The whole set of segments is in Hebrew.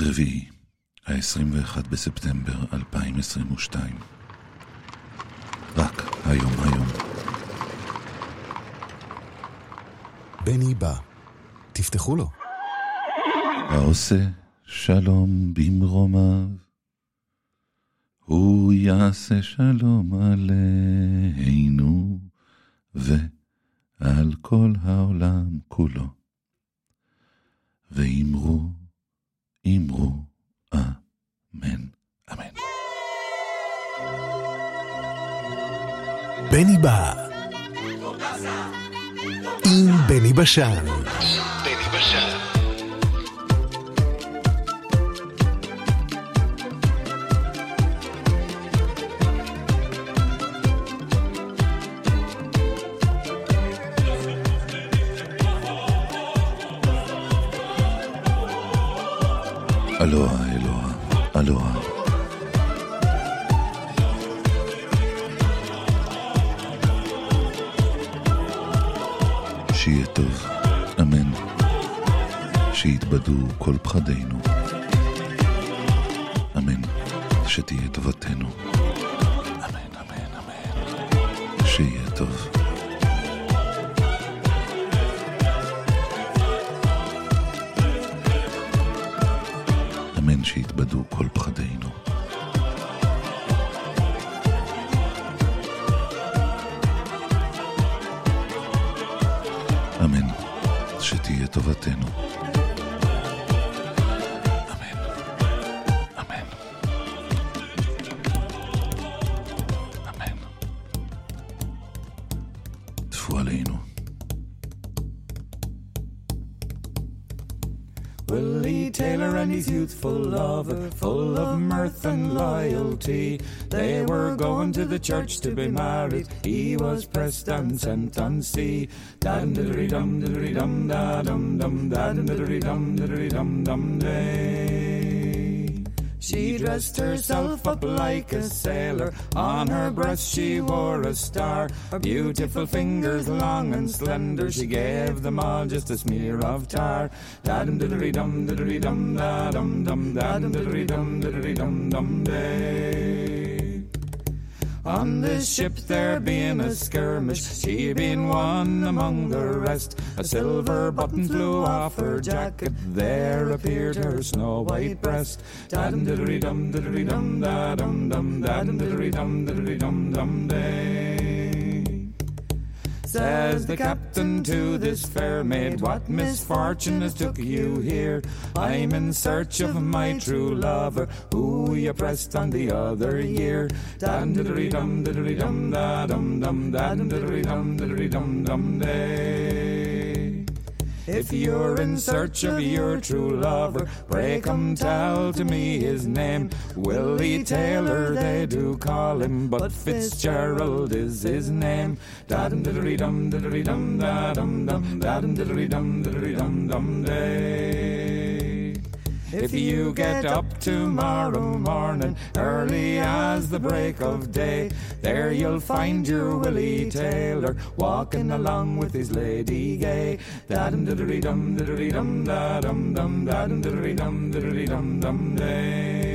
רביעי, ה-21 בספטמבר 2022. רק היום היום. בני בא. תפתחו לו. העושה שלום במרומיו, הוא יעשה שלום עלינו ועל כל העולם כולו. ואמרו, אמרו, אמן, אמן. בני בא. עם בני בשן. בני בשן. אלוהה, אלוהה, אלוהה. שיהיה טוב, אמן. שיתבדו כל פחדינו. אמן. שתהיה טובתנו. אמן, אמן, אמן. שיהיה טוב. Willie Taylor and his youthful lover, full of mirth and loyalty. They were going to the church to be married. He was pressed and sent on sea. Dum dum dum da dum dum da dum dum dum dum day. She dressed herself up like a sailor. On her breast she wore a star. Her beautiful fingers long and slender. She gave them all just a smear of tar. Da dum diddly dum diddly dum da dum dum da dum diddly dum diddly dum dum day. On this ship there being a skirmish, she being one among the rest. A silver button flew off her jacket, there appeared her snow white breast. Dum diddly dum diddly dum da dum dum da dum diddly dum diddly dum dum day. Says the captain to this fair maid, What misfortune has took you here? I'm in search of my true lover, who you pressed on the other year. Dum diddly dum diddly dum da dum dum da dum diddly dum diddly dum dum day. If you're in search of your true lover, pray come tell to me his name. Willie Taylor they do call him, but Fitzgerald is his name. Da dum diddly dum diddly dum da dum dum da dum diddly dum diddly dum dum day. If you get up tomorrow morning, early as the break of day, there you'll find your Willie Taylor walking along with his lady gay. Da dum diddly dum diddly dum da dum dum da dum diddly dum diddly dum dum day.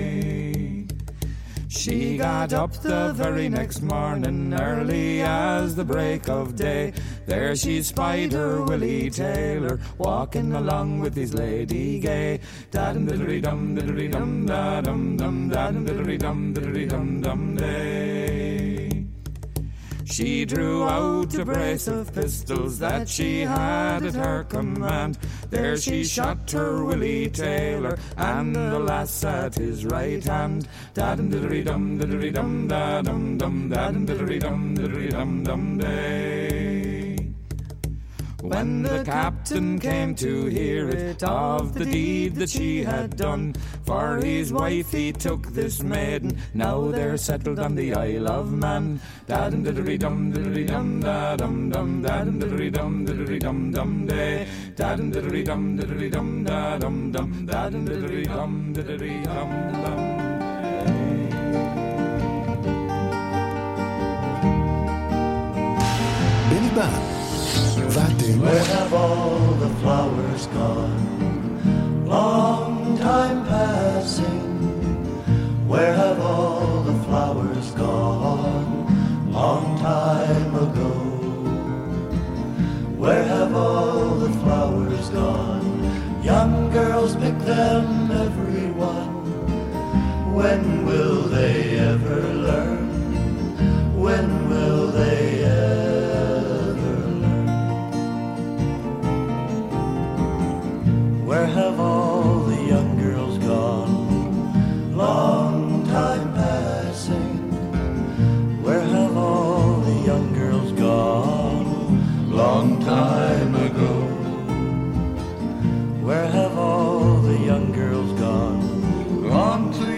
She got up the very next morning, early as the break of day. There she spied her Willie Taylor, walking along with his lady gay. Da dum diddly dum diddly dum da dum dum da dum diddly dum diddly dum dum day. She drew out a brace of pistols that she had at her command. There she shot her Willie Taylor and the lass at his right hand. Da dum diddly dum diddly dum da dum dum da dum diddly dum diddly dum dum day. When the captain came to hear it of the deed that she had done, for his wife he took this maiden. Now they're settled on the Isle of Man. Dadum diddly dum diddly dum da dum dum dadum diddly dum diddly dum dum day. Dadum diddly dum diddly dum da dum dum dadum diddly dum diddly dum dum. Billy Bob that Where have all the flowers gone? Long time passing Where have all the flowers gone? Long time ago Where have all the flowers gone? Young girls pick them, everyone When will they ever learn? When will I'm too.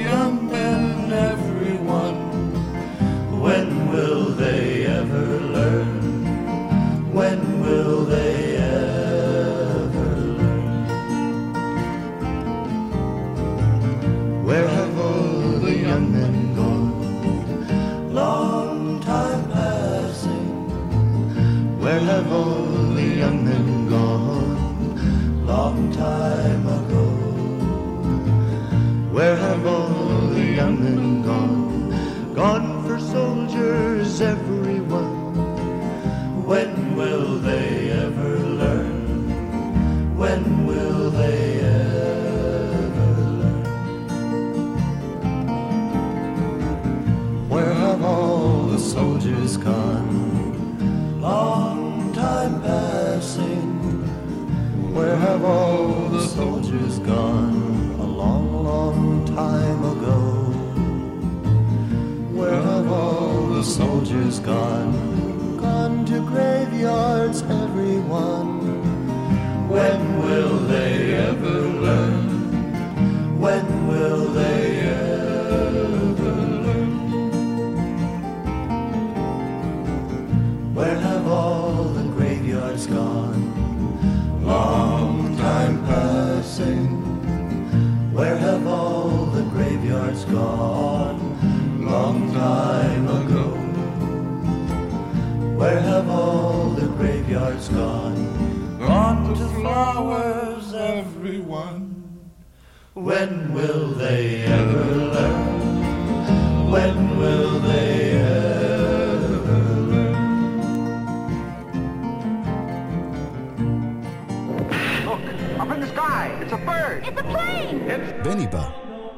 Look, up in the sky, it's a bird. It's a plane. It's... בני בא,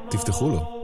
תפתחו לו.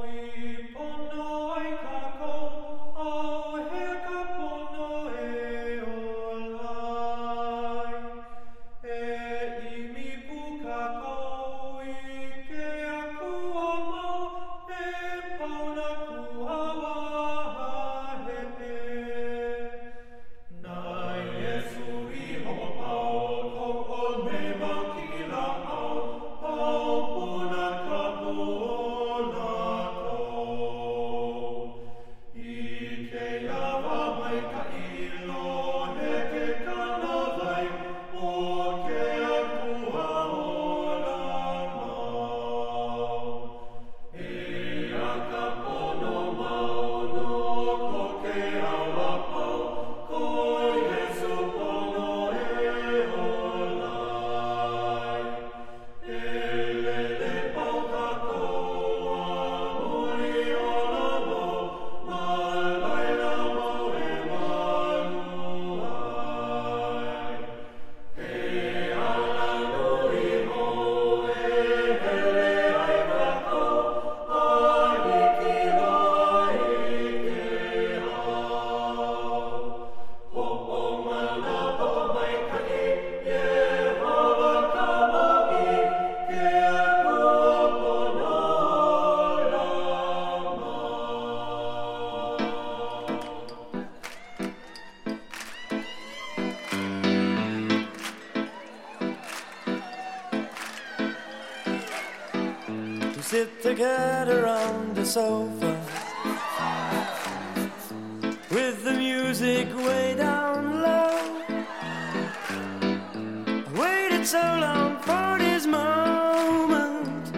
so long for this moment.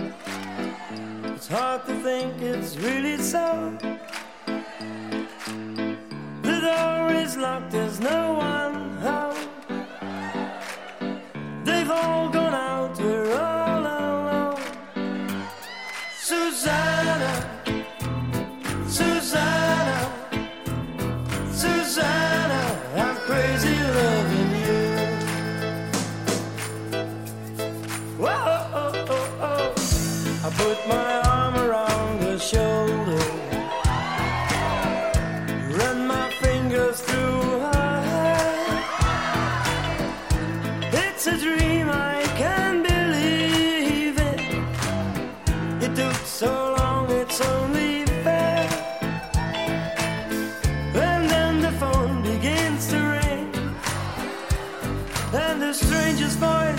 It's hard to think it's really so. The door is locked, there's no one.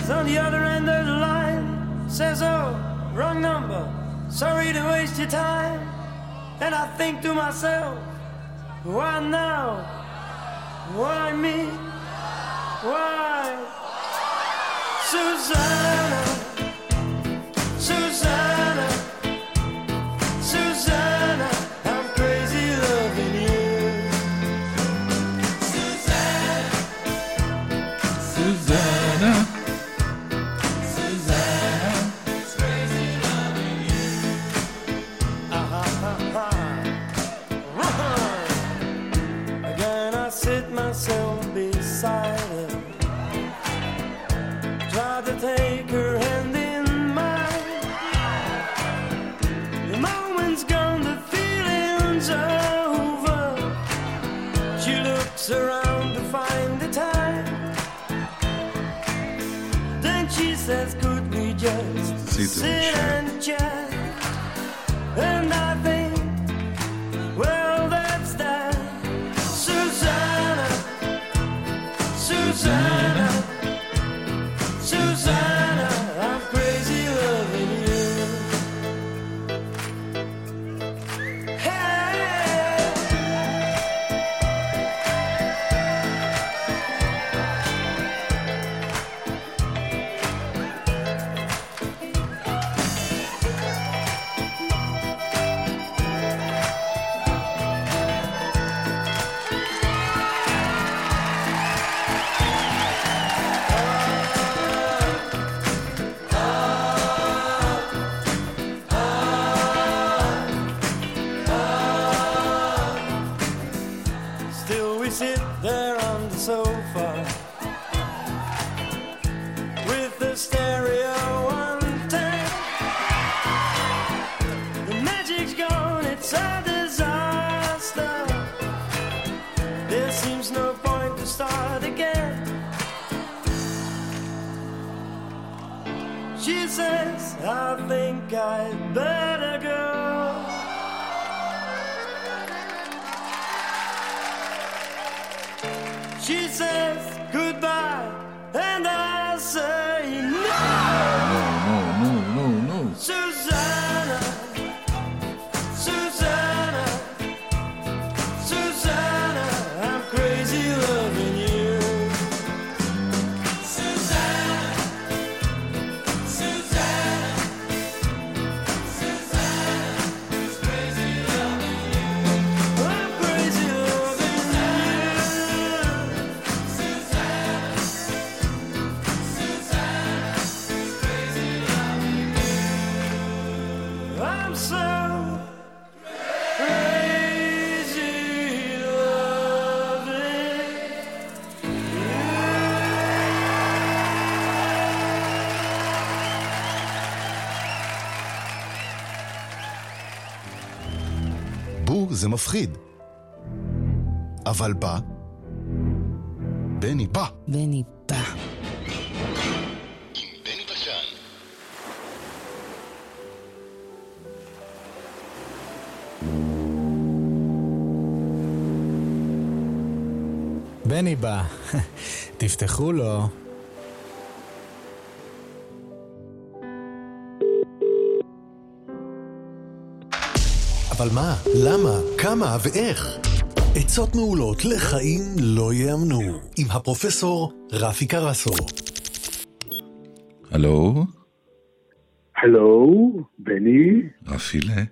On the other end of the line says, Oh, wrong number. Sorry to waste your time. And I think to myself, why now? Why me? Why? Susanna, just Sit and sit chat." זה מפחיד. אבל בא, בני בא. בני בא. בני בא. תפתחו לו. אבל מה, למה, כמה ואיך? עצות מעולות לחיים לא ייאמנו, עם הפרופסור רפי קרסו. הלו, הלו, בני, רפילה,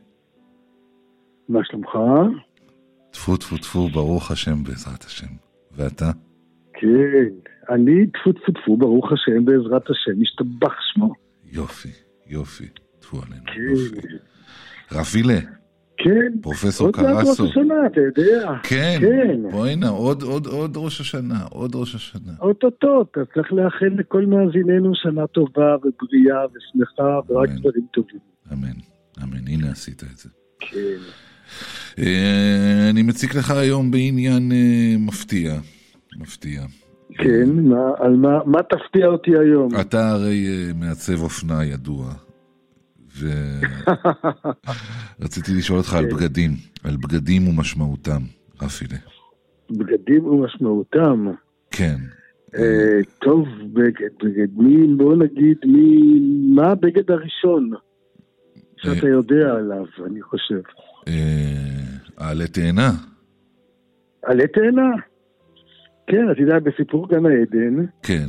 מה שלומך? טפו טפו טפו, ברוך השם בעזרת השם. ואתה? כן, אני טפו טפו טפו, ברוך השם, בעזרת השם, השתבח שמו. יופי, יופי, טפו עלינו, כן, יופי. רפילה, כן. פרופסור עוד מעט ראש קרסו. השנה, אתה יודע. כן, כן. בואי הנה, עוד, עוד, עוד ראש השנה, עוד ראש השנה. אוטוטו, אתה צריך לאחל לכל מאזיננו שנה טובה ובריאה ושמחה ורק. דברים טובים. אמן, אמן, הנה עשית את זה. כן. אה, אני מציג לך היום בעניין אה, מפתיע, מפתיע. כן, מה, על מה, מה תפתיע אותי היום? אתה הרי אה, מעצב אופנה ידוע, ורציתי לשאול אותך על בגדים, על בגדים ומשמעותם, רפילה. בגדים ומשמעותם. כן. אה, טוב, בגד, בגד, מי, בוא נגיד, מי, מה הבגד הראשון שאתה יודע עליו, אני חושב? אה, העלה תאנה. עלה תאנה. כן, אתה יודע, בסיפור גן העדן, כן,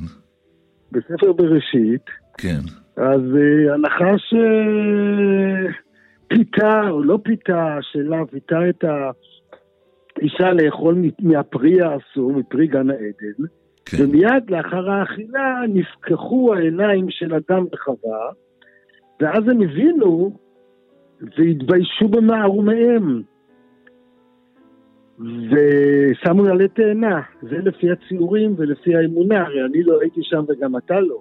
בספר בראשית, כן. אז אה, הנחש פיתה, או לא פיתה, השאלה, פיתה את האישה לאכול מהפרי האסור, מפרי גן העדן, כן. ומיד לאחר האכילה נפקחו העיניים של אדם וחווה, ואז הם הבינו והתביישו במערומיהם. ושמו עלי תאנה, זה לפי הציורים ולפי האמונה, הרי אני לא הייתי שם וגם אתה לא.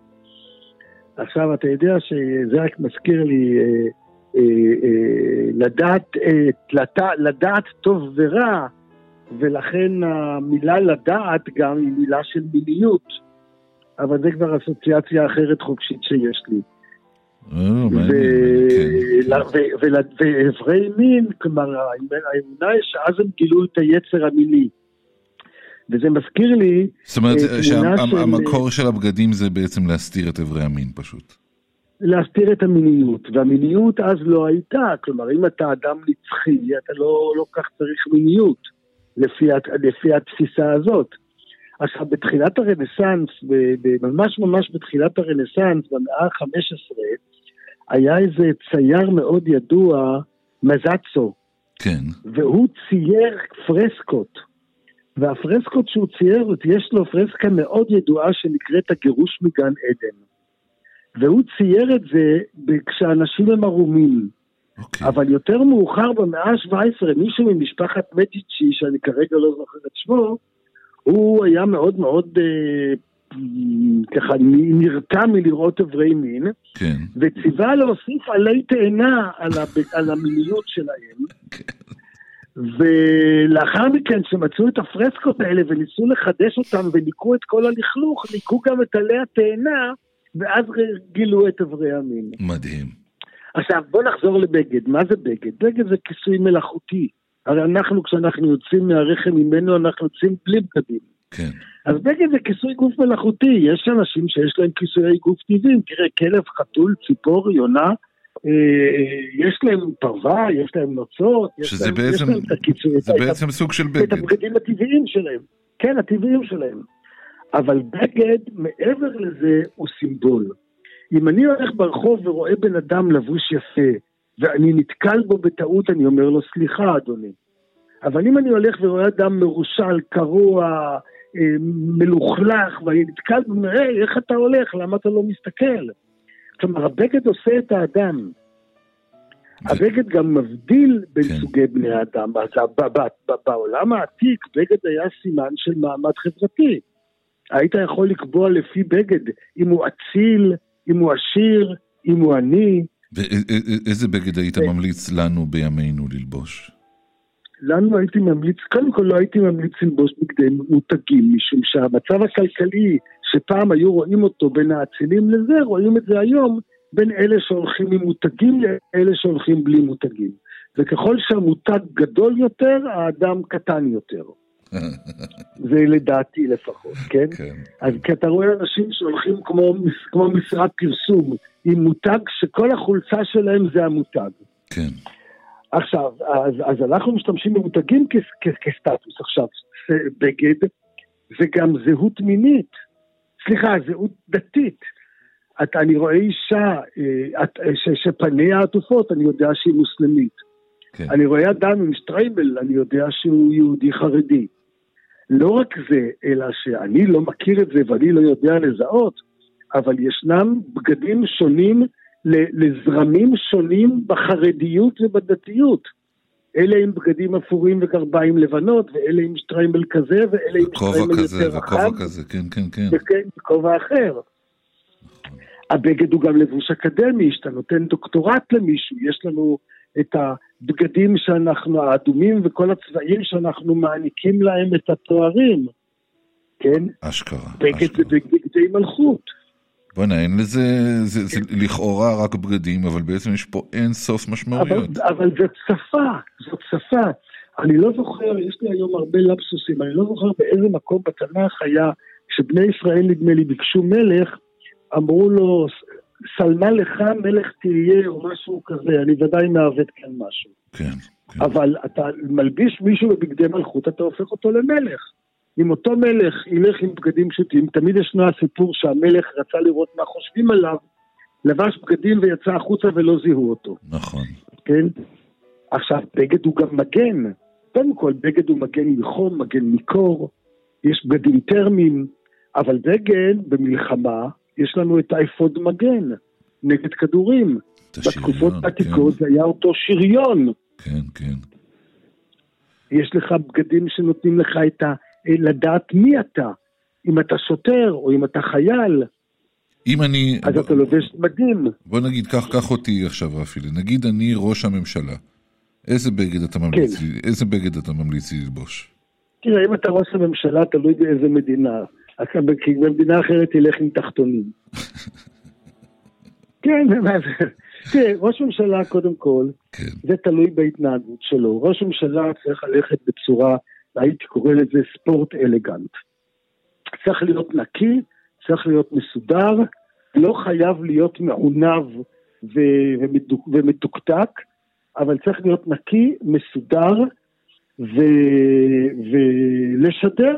עכשיו, אתה יודע שזה רק מזכיר לי אה, אה, אה, לדעת, אה, לדעת, לדעת טוב ורע, ולכן המילה לדעת גם היא מילה של מיניות. אבל זה כבר אסוציאציה אחרת חופשית שיש לי. ואיברי מין, כלומר האמונה היא שאז הם גילו את היצר המיני. וזה מזכיר לי, זאת אומרת אה, תמונה של- שהמקור של הבגדים זה בעצם להסתיר את איברי המין פשוט. להסתיר את המיניות, והמיניות אז לא הייתה, כלומר אם אתה אדם נצחי, אתה לא, לא כך צריך מיניות, לפי, לפי התפיסה הזאת. עכשיו בתחילת הרנסאנס, ממש ממש בתחילת הרנסאנס, במאה ה-15, היה איזה צייר מאוד ידוע, מזצו, כן, והוא צייר פרסקות. והפרסקות שהוא צייר, יש לו פרסקה מאוד ידועה שנקראת הגירוש מגן עדן. והוא צייר את זה כשאנשים הם ערומים. אוקיי. אבל יותר מאוחר במאה ה-17, מישהו ממשפחת מדיצ'י, שאני כרגע לא זוכר את שמו, הוא היה מאוד מאוד אה, ככה נרתע מלראות איברי מין, כן, וציווה להוסיף עלי תאנה על, הב... על המיניות שלהם. ולאחר מכן, כשמצאו את הפרסקות האלה וניסו לחדש אותם וניקו את כל הלכלוך, ניקו גם את עלי התאנה, ואז גילו את איברי המין. מדהים. עכשיו, בוא נחזור לבגד. מה זה בגד? בגד זה כיסוי מלאכותי. הרי אנחנו, כשאנחנו יוצאים מהרחם ממנו, אנחנו יוצאים בלי בגדים. כן, אז בגד זה כיסוי גוף מלאכותי. יש אנשים שיש להם כיסויי גוף טבעיים. תראה, כלב, חתול, ציפור, יונה, יש להם פרווה, יש להם נוצות, יש להם, בעצם- יש להם את הכיסוי, זה את- בעצם סוג של את בגד. הבגדים הטבעיים שלהם. כן, הטבעיים שלהם. אבל בגד, מעבר לזה, הוא סימבול. אם אני הולך ברחוב ורואה בן אדם לבוש יפה, ואני נתקל בו בטעות, אני אומר לו, סליחה, אדוני. אבל אם אני הולך ורואה אדם מרושל, קרוע, אה, מלוכלך, ואני נתקל בו, היי, איך אתה הולך? למה אתה לא מסתכל? כלומר, הבגד עושה את האדם. הבגד גם מבדיל בין כן. סוגי בני האדם. בעולם העתיק, בגד היה סימן של מעמד חברתי. היית יכול לקבוע לפי בגד, אם הוא אציל, אם הוא עשיר, אם הוא עני. ואיזה בגד היית ממליץ לנו בימינו ללבוש? לנו הייתי ממליץ, קודם כל לא הייתי ממליץ ללבוש בגדי מותגים, משום שהמצב הכלכלי שפעם היו רואים אותו בין האצילים לזה, רואים את זה היום בין אלה שהולכים עם מותגים לאלה שהולכים בלי מותגים. וככל שהמותג גדול יותר, האדם קטן יותר. זה לדעתי לפחות, כן? כן. אז כי אתה רואה אנשים שהולכים כמו, כמו משרד פרסום, עם מותג שכל החולצה שלהם זה המותג. כן, עכשיו, אז, אז אנחנו משתמשים במותגים כ, כ, כסטטוס. עכשיו, בגד זה גם זהות מינית. סליחה, זהות דתית. את, אני רואה אישה אה, את, אה, ש, שפניה עטופות, אני יודע שהיא מוסלמית. כן. אני רואה אדם עם שטרייבל, אני יודע שהוא יהודי חרדי. לא רק זה, אלא שאני לא מכיר את זה ואני לא יודע לזהות, אבל ישנם בגדים שונים לזרמים שונים בחרדיות ובדתיות. אלה עם בגדים אפורים וגרביים לבנות, ואלה עם שטריימל כזה, ואלה עם שטריימל כזה יותר וכובע רחב, כזה, כן, כן, כן. וכן, כובע אחר. הבגד הוא גם לבוש אקדמי, שאתה נותן דוקטורט למישהו, יש לנו את הבגדים שאנחנו, האדומים וכל הצבעים שאנחנו מעניקים להם את התוארים, כן? אשכרה, בגד זה אשכרה. בגדי מלכות. בוא'נה, אין לזה, זה, זה לכאורה רק בגדים, אבל בעצם יש פה אין סוף אבל, משמעויות. אבל זאת שפה, זאת שפה. אני לא זוכר, יש לי היום הרבה לפסוסים, אני לא זוכר באיזה מקום בתנ"ך היה, כשבני ישראל נדמה לי ביקשו מלך, אמרו לו, סלמה לך מלך תהיה או משהו כזה, אני ודאי מעוות כאן משהו. כן, כן. אבל אתה מלביש מישהו בבגדי מלכות, אתה הופך אותו למלך. אם אותו מלך ילך עם בגדים פשוטים, תמיד ישנו הסיפור שהמלך רצה לראות מה חושבים עליו, לבש בגדים ויצא החוצה ולא זיהו אותו, נכון. כן? עכשיו, בגד הוא גם מגן. קודם כל, בגד הוא מגן מחום, מגן מקור, יש בגדים טרמיים, אבל בגד במלחמה, יש לנו את האפוד מגן נגד כדורים. בתקופות העתיקות כן, זה היה אותו שריון. כן, כן. יש לך בגדים שנותנים לך את ה... לדעת מי אתה. אם אתה שוטר או אם אתה חייל, אם אני... אז אתה לובש מדים. בוא נגיד, קח, קח אותי עכשיו, רפי, נגיד אני ראש הממשלה. איזה בגד אתה ממליץ כן. לי, איזה בגד אתה ממליץ לי ללבוש? תראה, אם אתה ראש הממשלה, תלוי באיזה מדינה. כי במדינה אחרת תלך עם תחתונים. כן, מה זה? תראה, ראש ממשלה קודם כל, כן, זה תלוי בהתנהגות שלו. ראש ממשלה צריך ללכת בצורה, הייתי קורא לזה ספורט אלגנט. צריך להיות נקי, צריך להיות מסודר, לא חייב להיות מעונב ו- ומדוק- ומתוקתק, אבל צריך להיות נקי, מסודר, ולשדר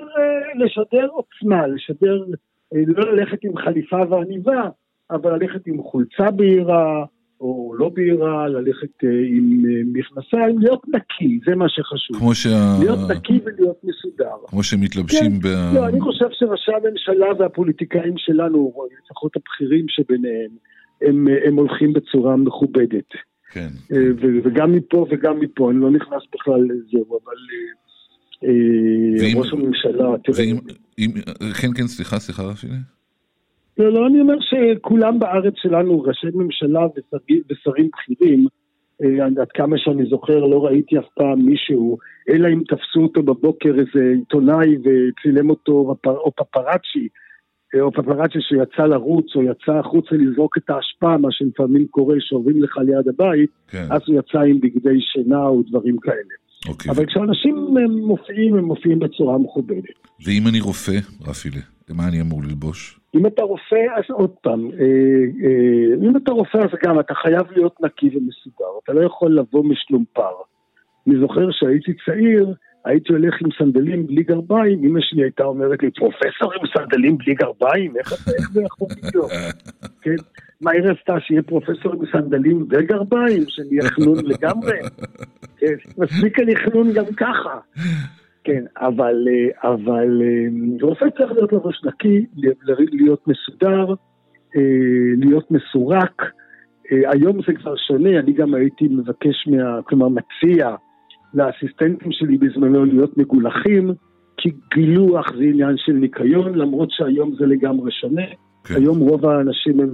לשדר עוצמה, לשדר, לא ללכת עם חליפה ועניבה, אבל ללכת עם חולצה בהירה, או לא בהירה, ללכת אה, עם אה, מכנסיים, להיות נקי, זה מה שחשוב. כמו, שה... להיות נקי ולהיות מסודר. כמו שמתלבשים ב... לא, אני חושב שראשי הממשלה והפוליטיקאים שלנו, לפחות הבכירים שביניהם, הם, הם הולכים בצורה מכובדת. כן. אה, ו- וגם מפה וגם מפה, אני לא נכנס בכלל לזהו, אבל אה, אה, ואם- ראש הממשלה, תראה, ואם... אם... כן, כן, סליחה, סליחה, רפי. לא, לא, אני אומר שכולם בארץ שלנו, ראשי ממשלה ושרים, ושרים בכירים, אה, עד כמה שאני זוכר, לא ראיתי אף פעם מישהו, אלא אם תפסו אותו בבוקר איזה עיתונאי וצילם אותו, או פפראצ'י, אה, או פפראצ'י שיצא לרוץ, או יצא החוצה לזרוק את האשפה, מה שלפעמים קורה שעוברים לך ליד הבית, כן, אז הוא יצא עם בגדי שינה או דברים כאלה. אוקיי. אבל כשאנשים מופיעים, הם מופיעים בצורה מכובדת. ואם אני רופא, רפי, מה אני אמור ללבוש? אם אתה רופא, אז עוד פעם, אה, אה, אם אתה רופא, אז גם אתה חייב להיות נקי ומסודר, אתה לא יכול לבוא משלומפר. אני זוכר שהייתי צעיר, הייתי הולך עם סנדלים בלי גרביים, אמא שלי הייתה אומרת לי, פרופסור עם סנדלים בלי גרביים? איך זה יכול להיות? כן? מה היא רצתה, שיהיה פרופסור עם סנדלים וגרביים, שנהיה חנון לגמרי? כן, מספיק חנון גם ככה. כן, אבל, אה, אבל אה, רופא צריך להיות לבוש נקי, להיות מסודר, אה, להיות מסורק. היום זה כבר שונה, אני גם הייתי מבקש, מה, כלומר מציע לאסיסטנטים שלי בזמנו להיות מגולחים, כי גילוח זה עניין של ניקיון, למרות שהיום זה לגמרי שונה. כן. היום רוב האנשים הם,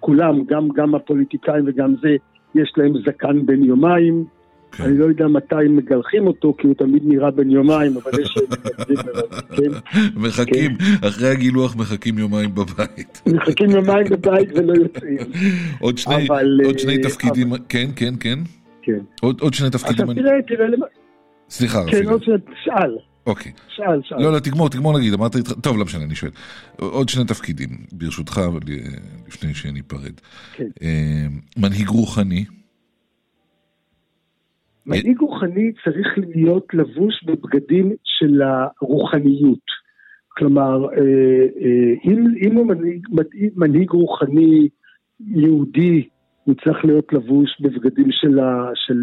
כולם, גם, גם הפוליטיקאים וגם זה, יש להם זקן בן יומיים. כן. אני לא יודע מתי מגלחים אותו, כי הוא תמיד נראה בן יומיים, אבל יש כן? מחכים, אחרי הגילוח מחכים יומיים בבית. מחכים יומיים בבית ולא יוצאים. עוד שני, אבל, עוד שני אה, תפקידים, כן, כן, כן. כן. עוד, עוד שני תפקידים. עכשיו אני- תראה, תראה, למה- סליחה. כן, עוד שנייה, שאל, אוקיי. שאל, שאל. לא, לא, תגמור, תגמור נגיד, אמרת, איתך- טוב, לא משנה, אני שואל. עוד שני תפקידים, ברשותך, אבל, אה, לפני שניפרד. כן. אה, מנהיג רוחני, מנהיג רוחני צריך להיות לבוש בבגדים של הרוחניות. כלומר, אה, אה, אם, אם הוא מנהיג, מנהיג- רוחני יהודי, הוא צריך להיות לבוש בבגדים של ה... של,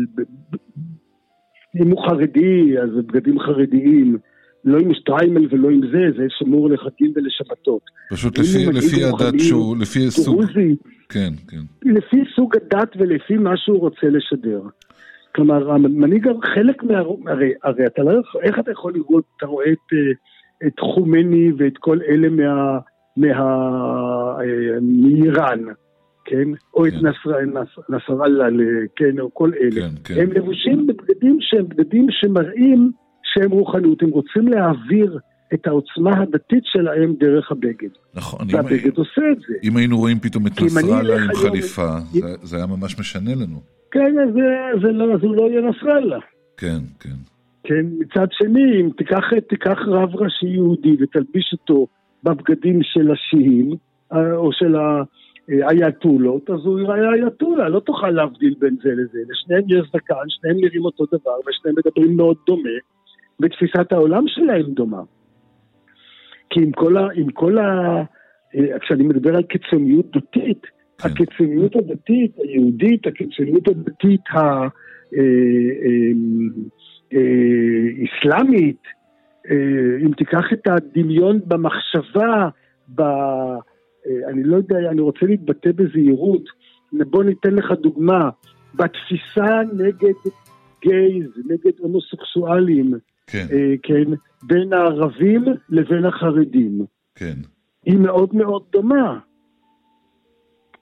אם הוא חרדי, אז בבגדים חרדיים. לא עם שטריימל ולא עם זה, זה שמור לחגים ולשבתות. פשוט לפי, לפי הדת שהוא, לפי סוג, דרוזי, כן, כן, לפי סוג הדת ולפי מה שהוא רוצה לשדר. כלומר, המנהיג, חלק מה... הרי, הרי אתה לא יכול, איך אתה יכול לראות, אתה רואה את, אה, את חומני ואת כל אלה מה... מה... אה, מאיראן, כן? או את כן. נסר, נס, נסראללה, כן, או כל אלה. כן, כן. הם לבושים בבגדים שהם בגדים שמראים שהם רוחניות, הם רוצים להעביר את העוצמה הדתית שלהם דרך הבגד. נכון, אם, והבגד עושה את זה. אם היינו רואים פתאום את נסראללה עם חליפה, אם- זה- זה היה ממש משנה לנו. כן, זה, זה לא, אז הוא לא יהיה נסראללה. כן, כן. כן, מצד שני, אם תיקח, תיקח רב ראשי יהודי ותלביש אותו בבגדים של השיעים, אה, או של האייתולות, אז הוא ייראה אייתולה, לא תוכל להבדיל בין זה לזה. לשניהם יש זקן, שניהם נראים אותו דבר, ושניהם מדברים מאוד דומה, ותפיסת העולם שלהם דומה. כי עם כל ה... עם כל ה אה, כשאני מדבר על קיצוניות דתית, כן. הקיצוניות הדתית היהודית, הקיצוניות הדתית ה... אה, אה, אה, אם תיקח את הדמיון במחשבה, ב... אני לא יודע, אני רוצה להתבטא בזהירות, בוא ניתן לך דוגמה, בתפיסה נגד גייז, נגד הומוסקסואלים, כן, אה, כן, בין הערבים לבין החרדים, כן. היא מאוד מאוד דומה.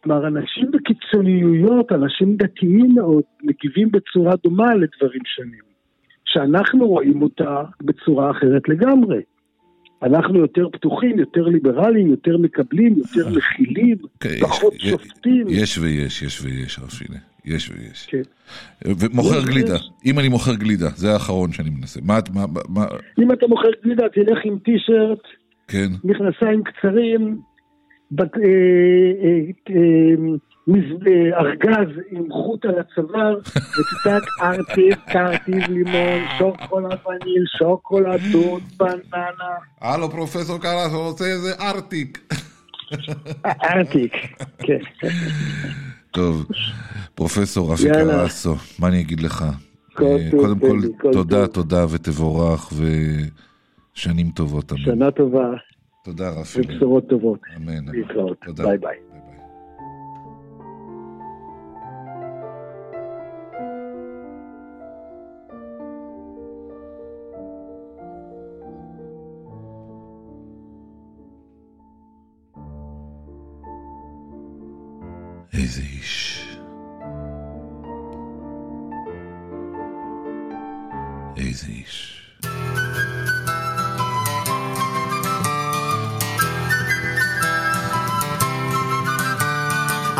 כלומר, אנשים בקיצוניויות, אנשים דתיים מאוד, מגיבים בצורה דומה לדברים שונים, שאנחנו רואים אותה בצורה אחרת לגמרי. אנחנו יותר פתוחים, יותר ליברליים, יותר מקבלים, יותר מכילים, כן, פחות יש- שופטים. יש ויש, יש ויש, הרב פילה. יש ויש. כן. ומוכר יש, גלידה. יש. אם אני מוכר גלידה, זה האחרון שאני מנסה. מה את, מה, מה, אם אתה מוכר גלידה, תלך עם טישרט, כן, מכנסיים קצרים, בת- אה, אה, אה, מז- אה, ארגז עם חוט על הצוואר, ותצעק ארטיב, קרטיב, לימון, שוקולד וניל, שוקולד, דוד, בננה. הלו פרופסור קרסו, רוצה איזה ארטיק. ארטיק, כן. טוב, פרופסור רפי. קרסו, מה אני אגיד לך? אה, קודם כל, תודה. תודה ותבורך ושנים טובות. שנה טובה תודה רפי. ובשורות טובות. אמן. להתראות. ביי ביי. existe. Existe.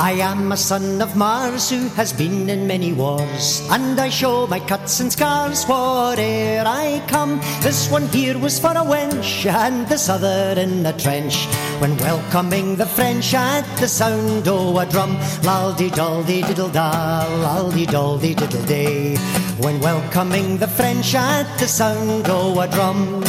I am a son of Mars who has been in many wars, and I show my cuts and scars where'er I come. This one here was for a wench, and this other in a trench. When welcoming the French at the sound o' a drum, laldi daldi diddle da, laldi daldi diddle day. When welcoming the French at the sound o' a drum.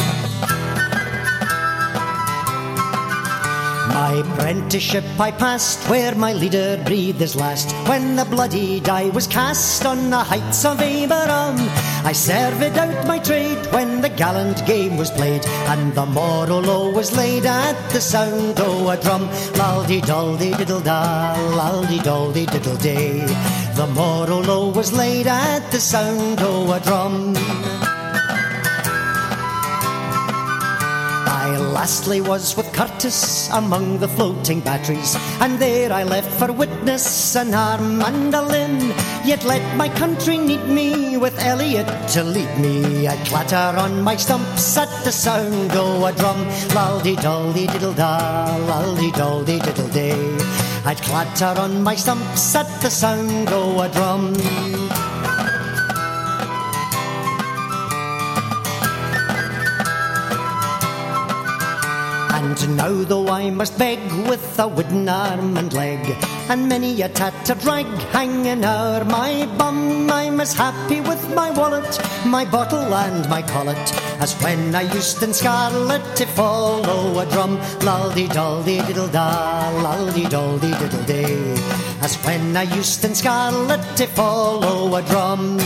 My apprenticeship I passed where my leader breathed his last. When the bloody die was cast on the heights of Aberam, I served out my trade when the gallant game was played, and the moral was laid at the sound o' a drum. Laldi daldi diddle da, laldi daldi diddle day. The moral was laid at the sound o' a drum. Lastly was with Curtis among the floating batteries, and there I left for witness an arm and a limb. Yet let my country need me with Elliot to lead me. I clatter on my stumps at the sound o' a drum. Laldi daldi diddle da, laldi daldi diddle day. I'd clatter on my stumps at the sound o' a drum. And now though I must beg with a wooden arm and leg, and many a tattered rag hanging o'er my bum, I'm as happy with my wallet, my bottle and my collet, as when I used in scarlet to follow a drum. Laldi daldi diddle da, laldi daldi diddle day, as when I used in scarlet to follow a drum.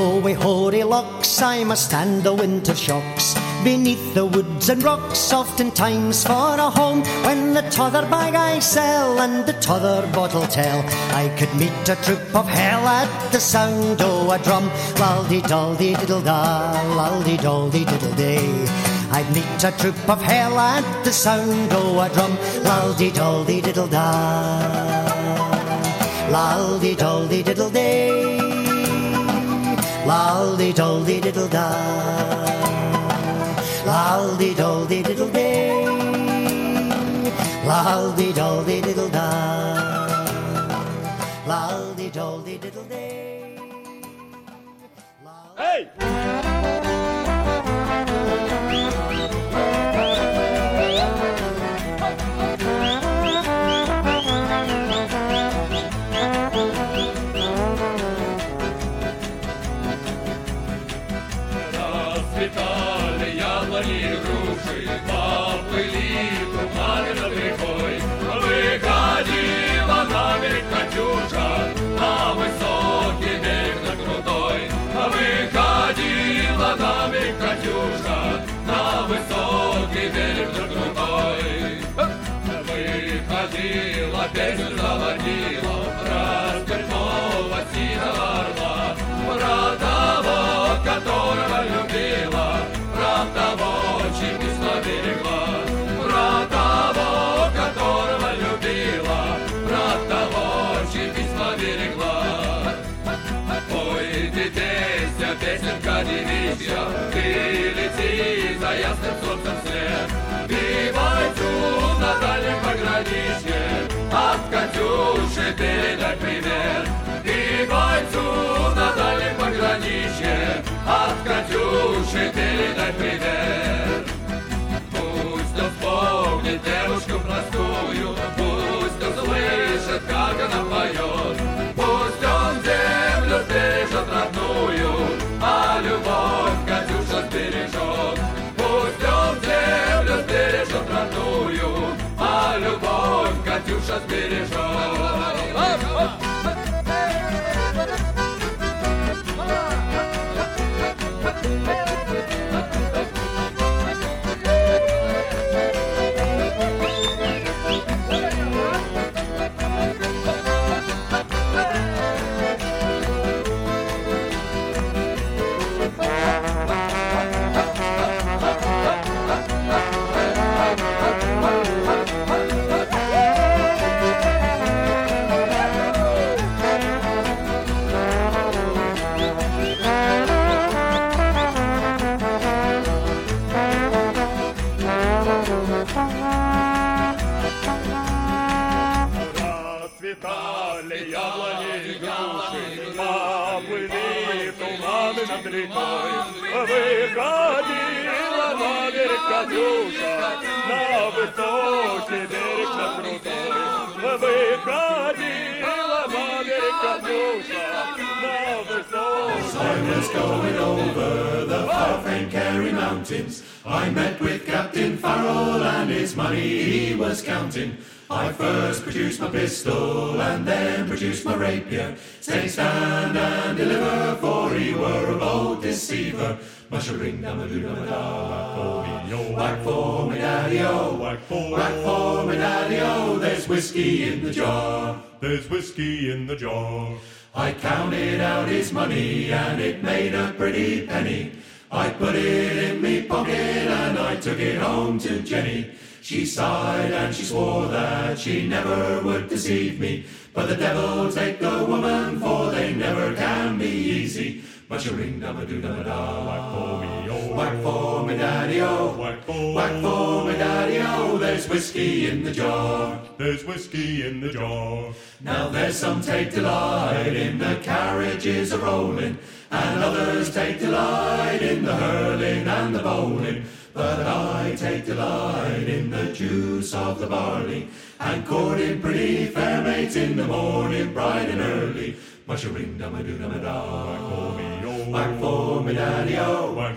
Oh, hoary locks, I must stand the winter shocks. Beneath the woods and rocks, oftentimes for a home. When the t'other bag I sell and the t'other bottle tell, I could meet a troop of hell at the sound o' a drum. Laldi daldi diddle da, laldi daldi diddle day. I'd meet a troop of hell at the sound o' a drum. Laldi daldi diddle da, laldi daldi diddle day. Lolly dolly diddle da. Lolly dolly diddle day. Lolly dolly diddle da. Lolly dolly diddle day. Hey! tree. Ты лети за ясным солнцем след. И бойцу на дальнем пограничье от Катюши передай. И бойцу на дальнем пограничье от Катюши передай. Пусть он вспомнит девушку простую, пусть он слышит, как она поет. Любовь Катюша сбережет. Over the far famed Kerry Mountains. I met with Captain Farrell and his money he was counting. First produced my pistol and then produced my rapier. Say stand and deliver, for he were a bold deceiver. Mush a ring dum a doo dum a da. Whack for me daddy o, whack for, whack for me daddy o. There's whiskey in the jar. There's whiskey in the jar. I counted out his money and it made a pretty penny. I put it in me pocket and I took it home to Jenny. She sighed and she swore that she never would deceive me. But the devil take the woman, for they never can be easy. Much a ring dum a doo dum a da. Whack for me, oh. Whack for me, daddy, oh. Whack for, Whack for me, daddy, oh. There's whiskey in the jar. There's whiskey in the jar. Now there's some take delight in the carriages a rolling, and others take delight in the hurling and the bowling. But I take delight in the juice of the barley, and courting pretty fair mates in the morning, bright and early. Much a ring dum a doo dum a da. Whack for me daddy o, whack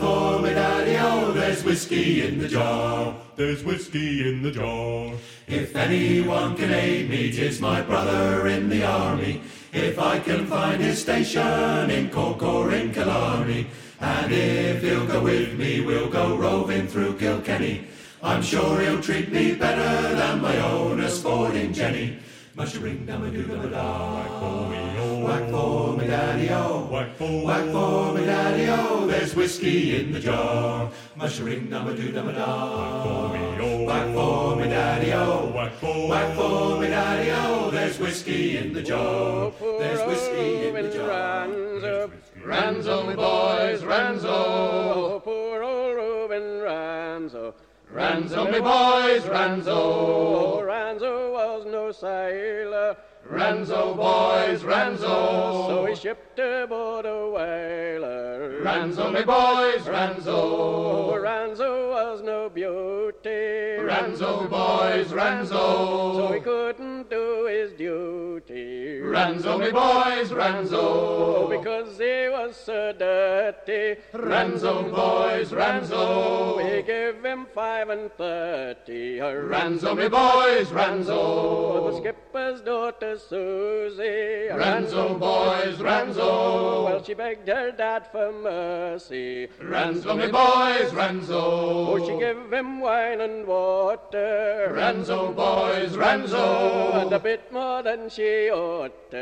for me daddy o. There's whiskey in the jar. There's whiskey in the jar. If anyone can aid me, 'tis my brother in the army. If I can find his station in Cork or in Killarney, and if he'll go with me, we'll go roving through Kilkenny. I'm sure he'll treat me better than my own a sporting Jenny. Mush a ring dum a doo dum a da. Whack for me, oh. Whack for me, daddy, oh. Whack for, Whack for me, daddy, oh. There's whiskey in the jar. Mush a ring dum a doo dum a da. Whack for me, oh. Whack for me, daddy, oh. Whack for, Whack for me, daddy, oh. There's whiskey in the jar. There's whiskey in the jar. Ranzo, me boys, Ranzo. Poor old Reuben Ranzo. Ranzo, me boys, Ranzo. Ranzo was no sailor. Ranzo, boys, Ranzo. So he shipped aboard a whaler. Ranzo, me boys, Ranzo. Oh, Ranzo was no beauty. Ranzo, boys, Ranzo. So he couldn't do his duty. Ranzo, me boys, Ranzo. Oh, because he was so dirty. Ranzo, boys, Ranzo. We gave him five and thirty. Ranzo, me boys, Ranzo. The skipper's daughter Susie. Ranzo, boys, Ranzo. Well, she begged her dad for mercy. Ranzo, me boys, Ranzo. Oh, she gave him wine and water. Ranzo, boys, Ranzo. And a bit more than she ought to.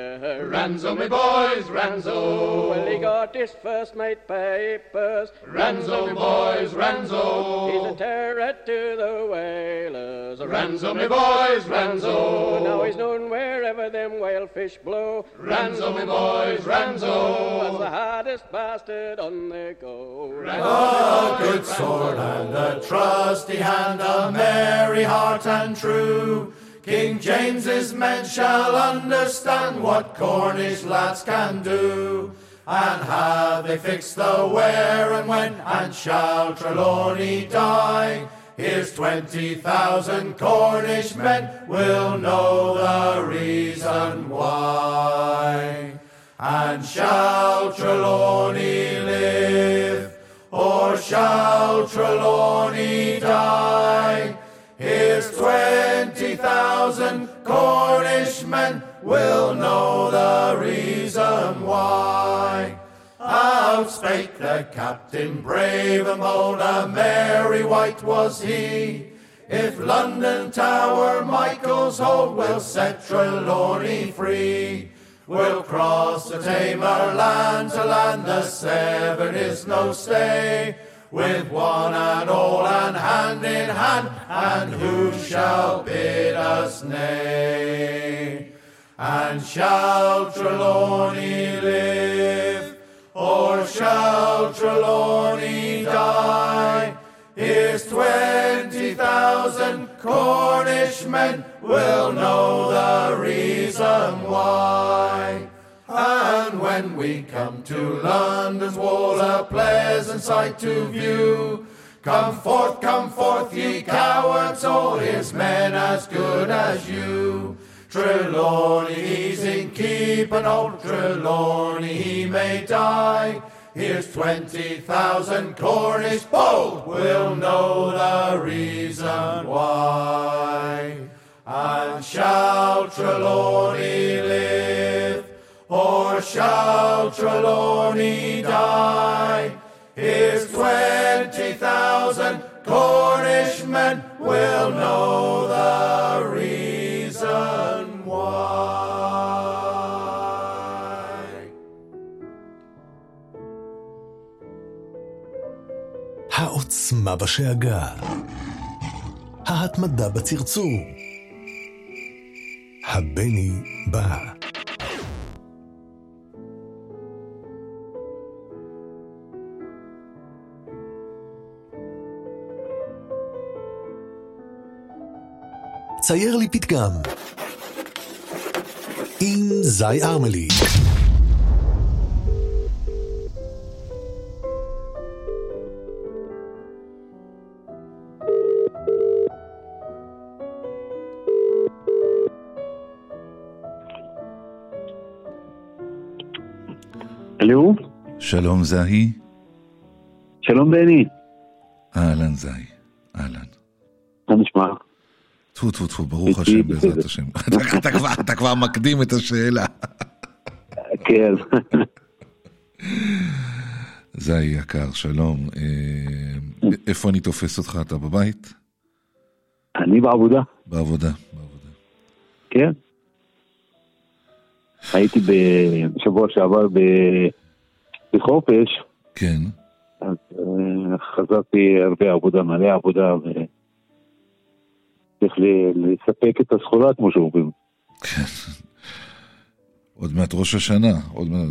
Ranzo, me boys, Ranzo. Well, he got his first mate papers. Ranzo, boys, Ranzo. He's a terror to the whalers. Ranzo, me boys, Ranzo. Now he's known wherever them whalefish blow. Ranzo, me boys, Ranzo. As the hardest bastard on the go. A good sword and a trusty hand, a merry heart and true. King James's men shall understand what Cornish lads can do. And have they fixed the where and when, and shall Trelawney die? Here's twenty thousand Cornish men will know the reason why. And shall Trelawney live, or shall Trelawney die? Here's twenty thousand Cornish men will know the reason why. Out spake the captain brave and bold, a merry wight was he. If London Tower Michael's hold, we'll set Trelawney free. We'll cross the Tamar land to land, the Severn is no stay. With one and all and hand in hand, and who shall bid us nay? And shall Trelawney live, or shall Trelawney die? Here's twenty thousand Cornish men will know the reason why. And when we come to London's wall, a pleasant sight to view. Come forth, come forth, ye cowards all, his men as good as you. Trelawney, he's in keep, and old Trelawney, he may die. Here's twenty thousand Cornish bold will know the reason why. And shall Trelawney live, or shall Trelawney die? Here's twenty thousand Cornish men will know the העוצמה בשאגה, ההתמדה בצרצור, הבני בא. צייר לי פתגם עם זי ארמלי. שלום זהי. שלום בני. אהלן זהי, אהלן. מה נשמע? טפו טפו טפו, ברוך השם בעזרת השם. אתה- כבר- מקדים את השאלה. כן. זהי יקר, שלום. אה, איפה אני תופס אותך? אתה בבית? אני בעבודה. בעבודה. כן. הייתי בשבוע שעבר ב- בחופש, כן. אז אה, חזרתי הרבה עבודה, מלא עבודה, וצריך ל- לספק את הסחורה, כמו שאומרים. עוד מעט ראש השנה, עוד מעט...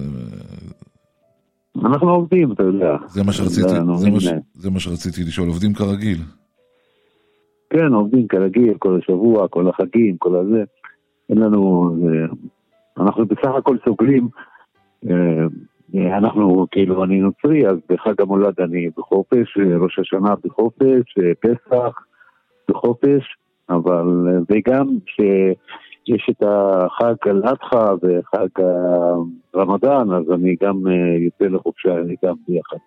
אנחנו עובדים, אתה יודע. זה מה שרציתי, אנחנו זה מה, ש-. זה מה שרציתי לשאול, עובדים כרגיל. כן, עובדים כרגיל, כל השבוע, כל החגים, כל הזה. אין לנו... אה, אנחנו בסך הכל סוגרים. אה, אנחנו, כאילו, אני נוצרי, אז בחג המולד אני בחופש, אה, ראש השנה בחופש, אה, פסח בחופש, אבל... וגם שיש את החג אל-אדחא וחג הרמדאן, אז אני גם יוצא לחופשה, אני גם ביחד.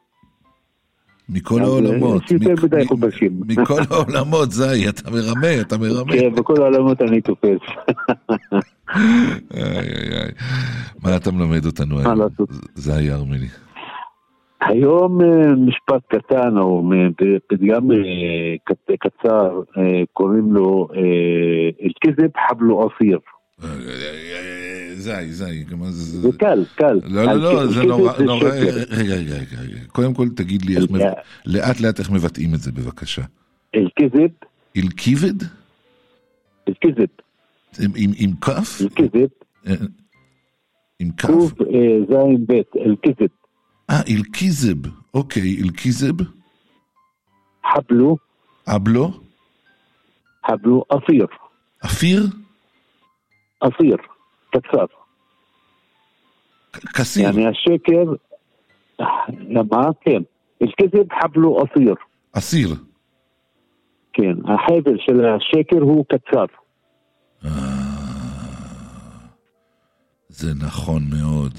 מכל אז, העולמות, יש יותר מ- מדי מ- חופשים. מכל העולמות, זי, אתה מרמה, אתה מרמה. כן, בכל העולמות אני תופס. איי, איי, איי. מה אתה מלמד אותנו היום? זי ארמלי. היום אה, משפט קטן, או פתגם אה, קט- קצר, אה, קוראים לו אה, אל-כזב חבלו אסיר. זי, זי. זה קל, קל. לא, לא, לא, זה נורא, נורא. רגע, רגע, רגע. קודם כל תגיד לי לאט לאט איך מבטאים את זה בבקשה. אל-כזב, אל-כיבד? אל-כזב, עם- כף? אה, עם כף? קוף אה, זין בית, אל-כזב, אה, אל-כיזב. אוקיי, אל-כיזב. חבלו, אבלו? חבלו אסיר, אפיר? אסיר, קצר. כסיר. יעני השקר, למה? כן. אל-כזב חבלו אסיר. אסיר. כן, החבל של השקר הוא קצר. זה נכון מאוד.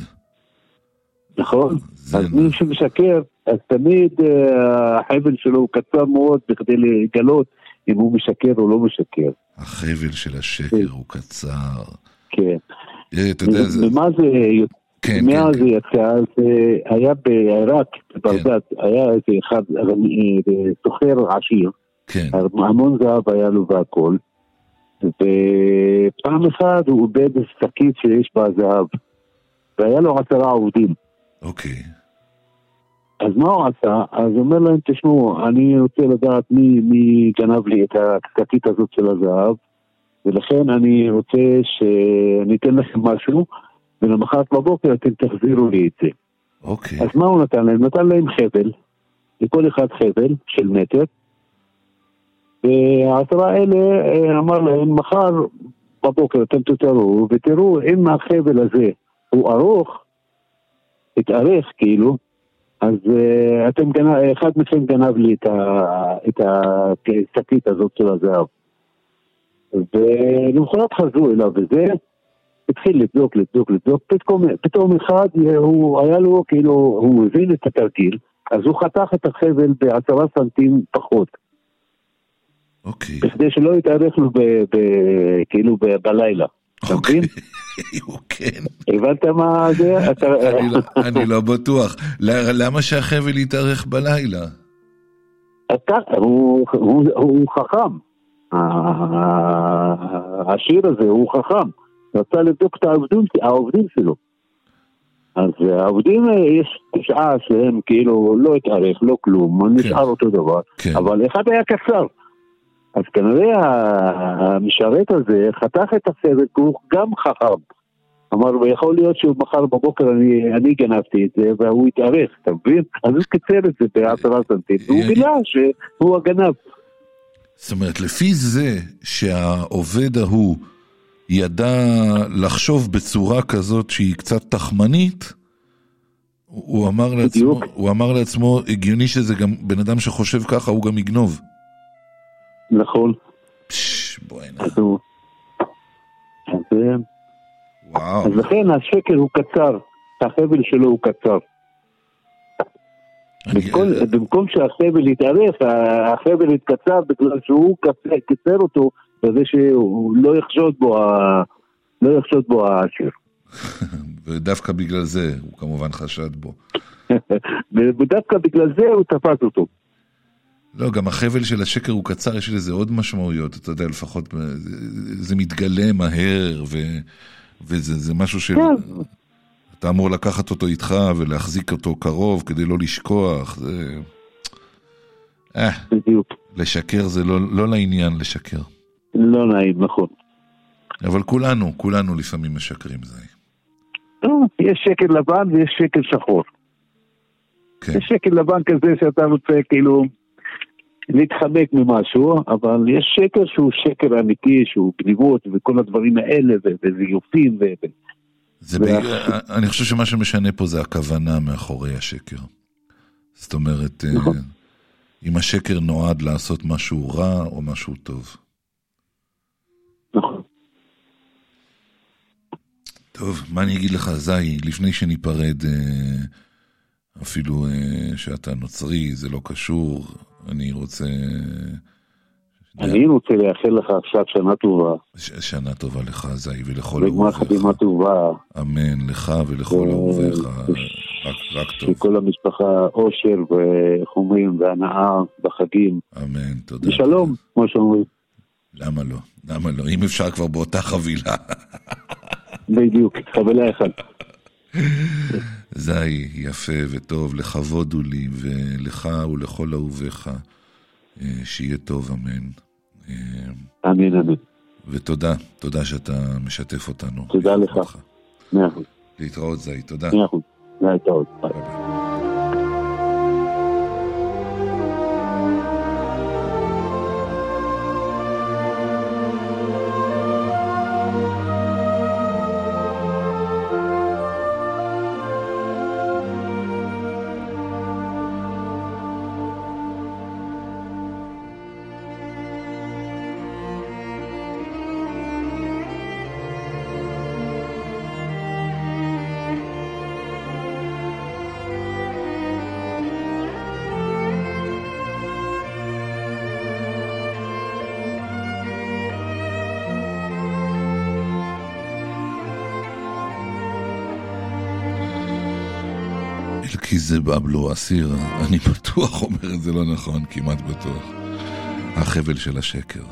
נכון? זה אז מי שמשקר, אז תמיד אה, החבל שלו הוא קצר מאוד בכדי לגלות אם הוא משקר או לא משקר. החבל של השקר הוא קצר. כן. אה, אתה יודע, זה... ומה זה, כן, מה כן, זה יצא? זה היה בעיראק, בבגדד, היה איזה אחד, אה, סוחר עשיר, כן. המון זהב היה לו והכל, ופעם אחת הוא איבד שקית שיש בה זהב, והיה לו עשרה עובדים. אוקיי. אז מה הוא עשה? אז הוא אומר להם, תשמעו, אני רוצה לדעת מי, מי גנב לי את השקית הזאת של הזהב, ולכן אני רוצה שאני אתן לכם משהו, ולמחרת בבוקר אתם תחזירו לי את זה. אוקיי. אז מה הוא נתן להם? נתן להם חבל, לכל אחד חבל של מטר, והעשרה האלה אה, אמר להם, מחר בבוקר אתם תתערו, ותראו אם החבל הזה הוא ארוך, התארך כאילו, אז uh, אתם גנב, אחד מכם גנב לי את, השקית הזאת של הזהב. ולמחרת חזרו אליו וזה, התחיל לבדוק, לבדוק, לבדוק, פתאום, פתאום אחד, אה, הוא היה לו, כאילו, הוא הבין את התרגיל, אז הוא חתך את החבל בעשרה סנטים פחות. אוקיי. בכדי שלא יתארך לו ב, ב, כאילו ב, בלילה. אתה מבין? כן. הבנת מה זה? אני לא- אני לא בטוח. למה שהחבל יתארך בלילה? הוא, הוא, הוא חכם. השיר הזה הוא חכם. רצה לבדוק את העובדים, שלו. אז העובדים, אה, יש תשעה שהם כאילו לא התארך, לא כלום, נשאר אותו דבר. אבל אחד היה קצר. אז כנראה המשרת הזה חתך את הסרט, הוא גם חכם. אמר, ויכול להיות שמחר בבוקר אני, אני גנבתי את זה והוא התארך, אתה מבין? אז הוא קיצר את זה בעשרה סנטים, והוא גילה שהוא הגנב. זאת אומרת, לפי זה שהעובד ההוא ידע לחשוב בצורה כזאת שהיא קצת תחמנית, הוא אמר לעצמו, הוא אמר לעצמו, הגיוני שזה גם בן אדם שחושב ככה, הוא גם יגנוב. נכון. בוא'נה. אז הוא... אז, וואו. אז לכן השקר הוא קצר, החבל שלו הוא קצר. במקום, במקום שהחבל יתארך, החבל יתקצר בגלל שהוא קצר- קיצר אותו בזה שהוא לא יחשוד בו, לא יחשוד בו העשיר. ודווקא בגלל זה הוא כמובן חשד בו. ודווקא בגלל זה הוא תפס אותו. לא, גם החבל של השקר הוא קצר, יש לזה עוד משמעויות, אתה יודע, לפחות זה, זה מתגלה מהר, ו, וזה זה משהו ש... אתה אמור לקחת אותו איתך ולהחזיק אותו קרוב כדי לא לשכוח, זה... אה, בדיוק. לשקר זה לא, לא לעניין לשקר. לא נעים, נכון. אבל כולנו, כולנו לפעמים משקרים זה. לא, יש שקר לבן ויש שקר שחור. כן. זה שקר לבן כזה שאתה רוצה כאילו להתחמק ממשהו, אבל יש שקר שהוא שקר אמיתי, שהוא גניבות וכל הדברים האלה, וזיופים, ו- ו- זה ב... אני חושב שמה שמשנה פה זה הכוונה מאחורי השקר. זאת אומרת, אה, נכון. אם השקר נועד לעשות משהו רע או משהו טוב. נכון. טוב, מה אני אגיד לך, זי, לפני שניפרד, אה, אפילו אה, שאתה נוצרי, זה לא קשור, אני רוצה... אני רוצה לאחל לך עכשיו שנה טובה. ש- שנה טובה לך, זי, ולכל וגמר אהוביך. חתימה טובה. אמן, לך ולכל אהוביך. רק, רק טוב. שכל המשפחה אושר ואיך אומרים, והנאה בחגים. אמן, תודה. ושלום, כמו שאומרים. למה לא? למה לא? אם אפשר כבר באותה חבילה. בדיוק, חבילה אחת. זי, יפה וטוב, לכבוד הוא לי, ולך ולכל אהוביך, אה, שיהיה טוב, אמן. אה, אמן, אמן. ותודה, תודה שאתה משתף אותנו. תודה לך. מאה אחוז. להתראות, זי, תודה. מאה אחוז. להתראות. ביי. זה בבלו אסיר, אני בטוח אומר את זה לא נכון, כמעט בטוח. החבל של השקר.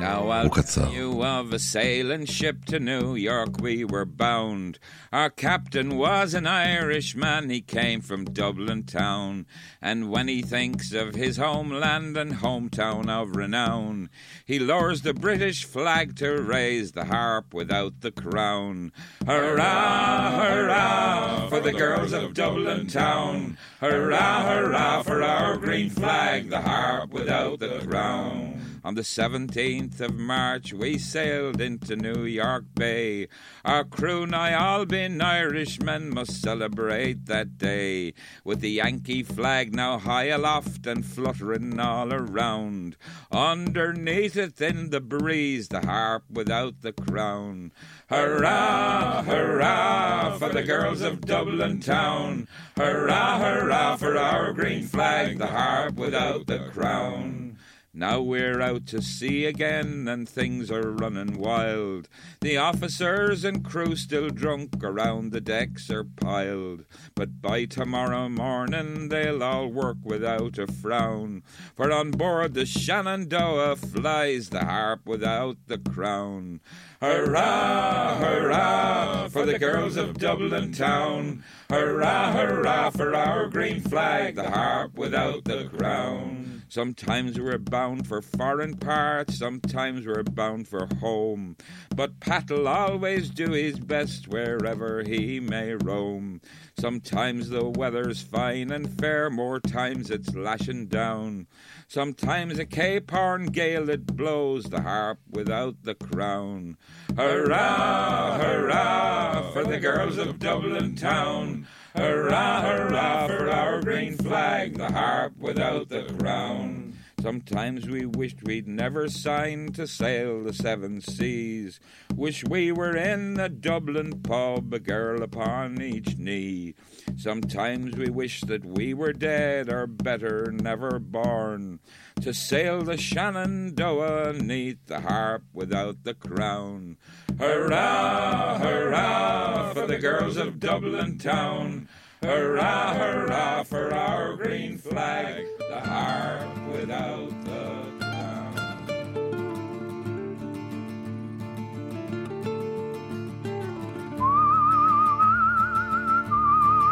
Now I'll הוא קצר. tell you of a sailing ship to New York we were bound. Our captain was an Irishman, he came from Dublin town. And when he thinks of his homeland and hometown of renown, he lowers the British flag to raise the harp without the crown. Hurrah, hurrah for the girls of Dublin town. Hurrah, hurrah for our green flag, the harp without the crown. On the 17th of March, we sailed into New York Bay. Our crew, nigh all being Irishmen, must celebrate that day. With the Yankee flag now high aloft and fluttering all around. Underneath it in the breeze, the harp without the crown. Hurrah, hurrah for the girls of Dublin town. Hurrah, hurrah for our green flag, the harp without the crown. Now we're out to sea again and things are running wild. The officers and crew still drunk around the decks are piled. But by tomorrow morning they'll all work without a frown. For on board the Shenandoah flies the harp without the crown. Hurrah, hurrah for the girls of Dublin town. Hurrah, hurrah for our green flag, the harp without the crown. Sometimes we're bound for foreign parts, sometimes we're bound for home. But Pat'll always do his best wherever he may roam. Sometimes the weather's fine and fair, more times it's lashing down. Sometimes a Cape Horn gale it blows the harp without the crown. Hurrah, hurrah for the girls of Dublin town. Hurrah, hurrah for our green flag, the harp without the crown. Sometimes we wished we'd never signed to sail the seven seas. Wish we were in a Dublin pub, a girl upon each knee. Sometimes we wish that we were dead, or better, never born. To sail the Shenandoah neath the harp without the crown. Hurrah, hurrah for the girls of Dublin town. Hurrah, hurrah for our green flag, the harp without the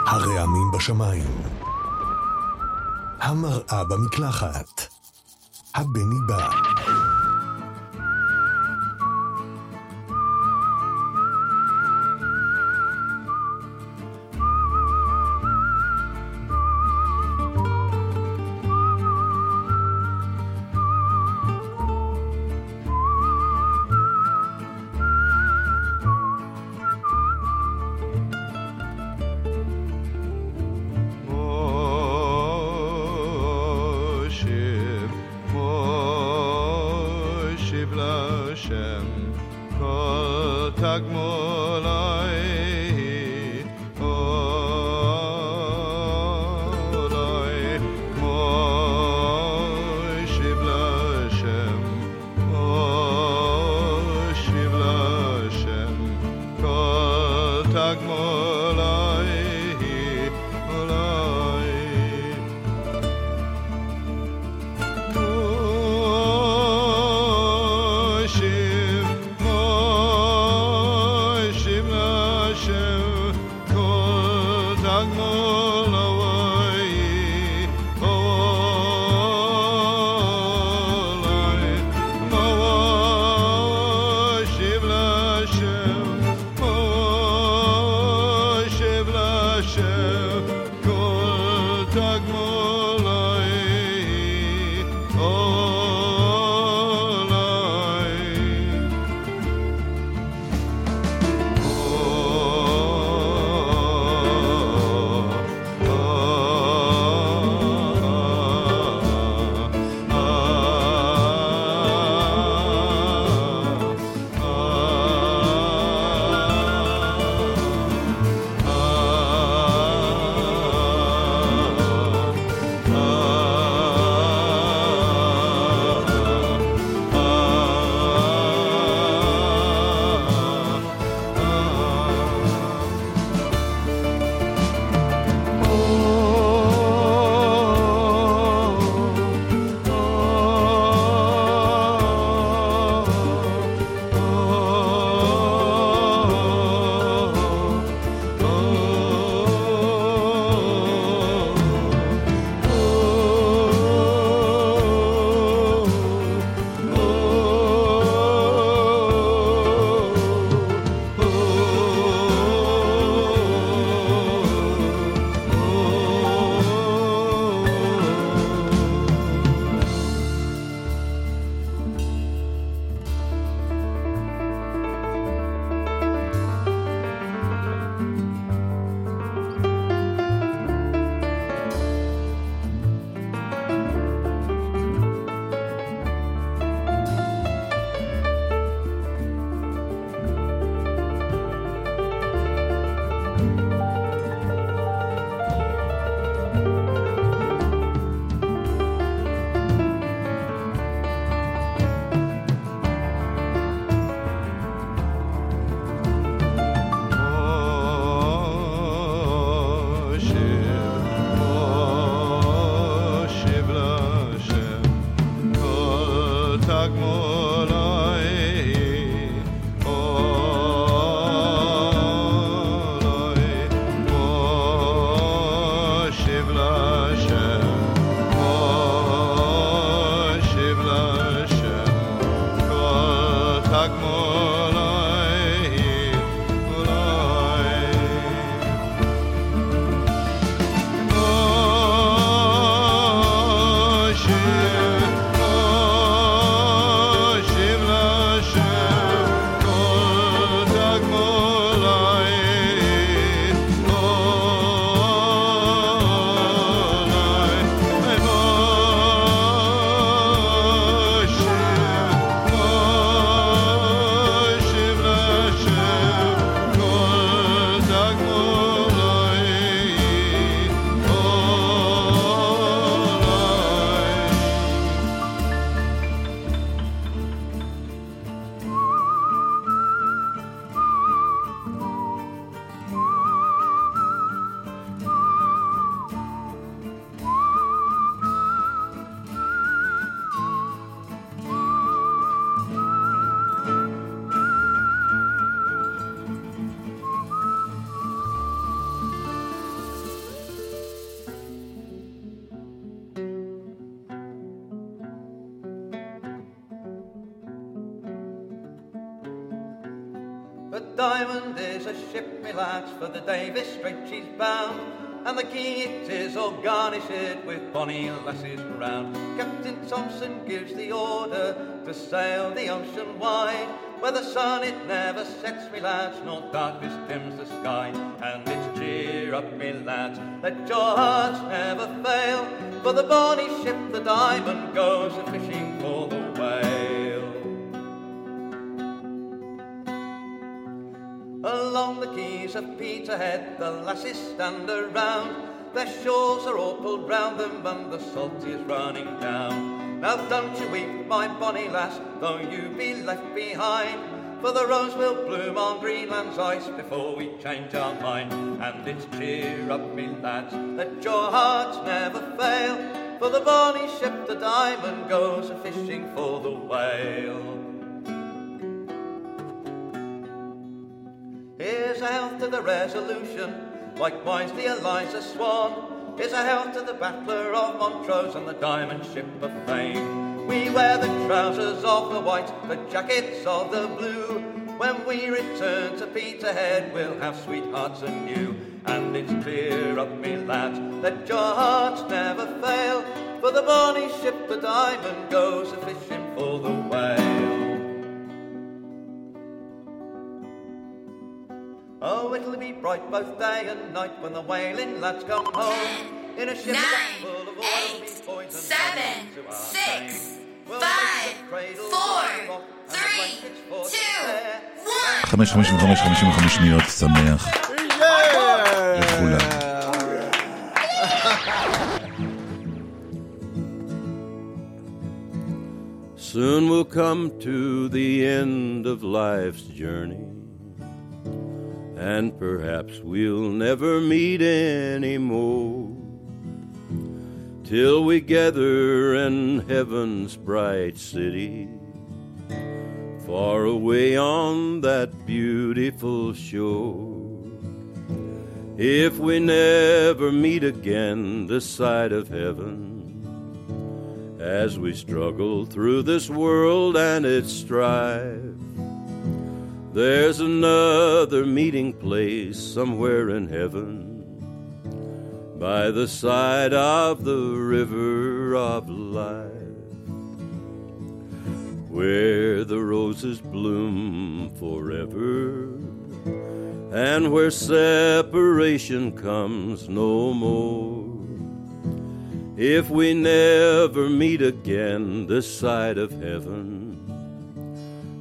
הרעמים בשמיים. המראה במקלחת. הבני בא. Bonny lasses round. Captain Thompson gives the order to sail the ocean wide, where the sun it never sets, me lads, nor darkness dims the sky. And it's cheer up, me lads, let your hearts never fail, for the bonny ship, the Diamond, goes a fishing for the whale. Along the quays of Peterhead, the lasses stand around. Their shores are all pulled round them, and the salt is running down. Now don't you weep, my bonny lass, though you be left behind. For the rose will bloom on Greenland's ice before we change our mind. And it's cheer up, me lads, let your hearts never fail. For the bonny ship, the diamond, goes a fishing for the whale. Here's health to the resolution, likewise the Eliza Swan. Here's a health to the battler of Montrose and the diamond ship of fame. We wear the trousers of the white, the jackets of the blue. When we return to Peterhead, we'll have sweethearts anew. And it's clear up, me lads, that your hearts never fail. For the bonny ship, the diamond, goes a fishing for the whale. Oh, it'll be bright both day and night when the whaling lads come home. In a ship Nine, full of oil, eight, be poison seven, to our six, fame. We'll five, make the cradle four, rock and the three, blankets for to two, spare. one. חמש, חמישים וחמש, חמישים וחמש שניות, שמח. לכולם. Soon we'll come to the end of life's journey, and perhaps we'll never meet anymore. Till we gather in heaven's bright city, far away on that beautiful shore. If we never meet again this side of heaven, as we struggle through this world and its strife. There's another meeting place somewhere in heaven by the side of the river of life where the roses bloom forever and where separation comes no more. If we never meet again this side of heaven,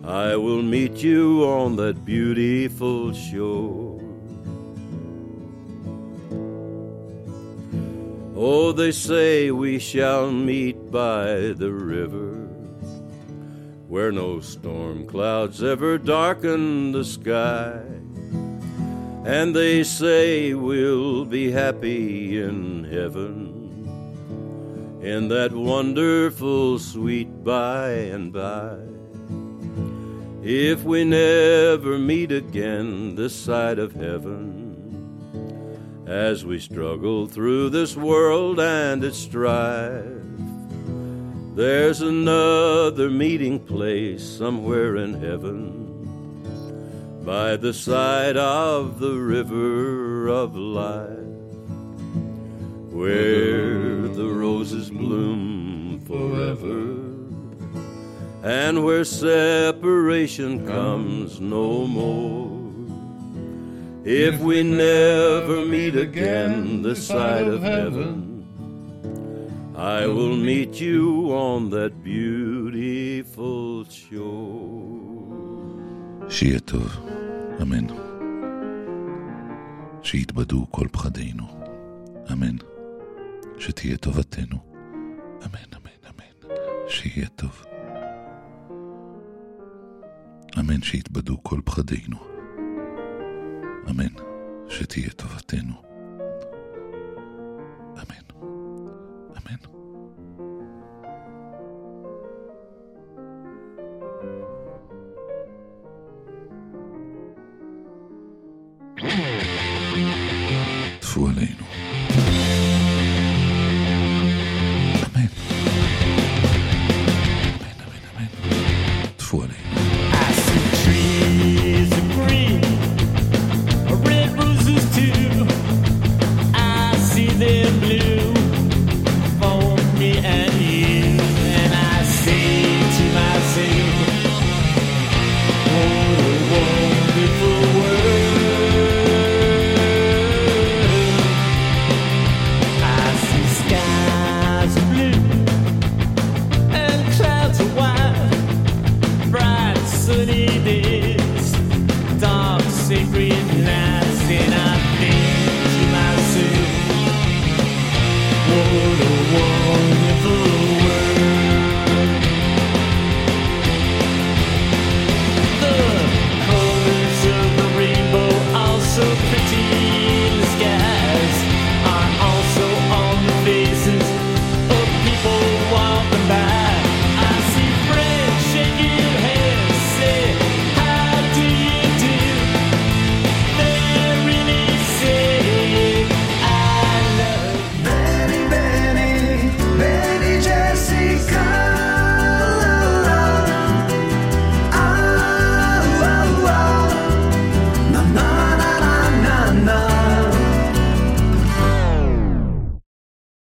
I will meet you on that beautiful shore. Oh, they say we shall meet by the river, where no storm clouds ever darken the sky. And they say we'll be happy in heaven in that wonderful sweet by and by. If we never meet again this side of heaven, as we struggle through this world and its strife, there's another meeting place somewhere in heaven by the side of the river of life where the roses bloom forever and where separation comes no more. If we never meet again this side of heaven, I will meet you on that beautiful shore. שיהיה טוב, אמן. שיתבדו כל פחדינו, אמן. שתהיה טובתנו, אמן, אמן, אמן. שיהיה טוב. אמן שיתבדו כל פחדינו, אמן. שתהיה טובתנו,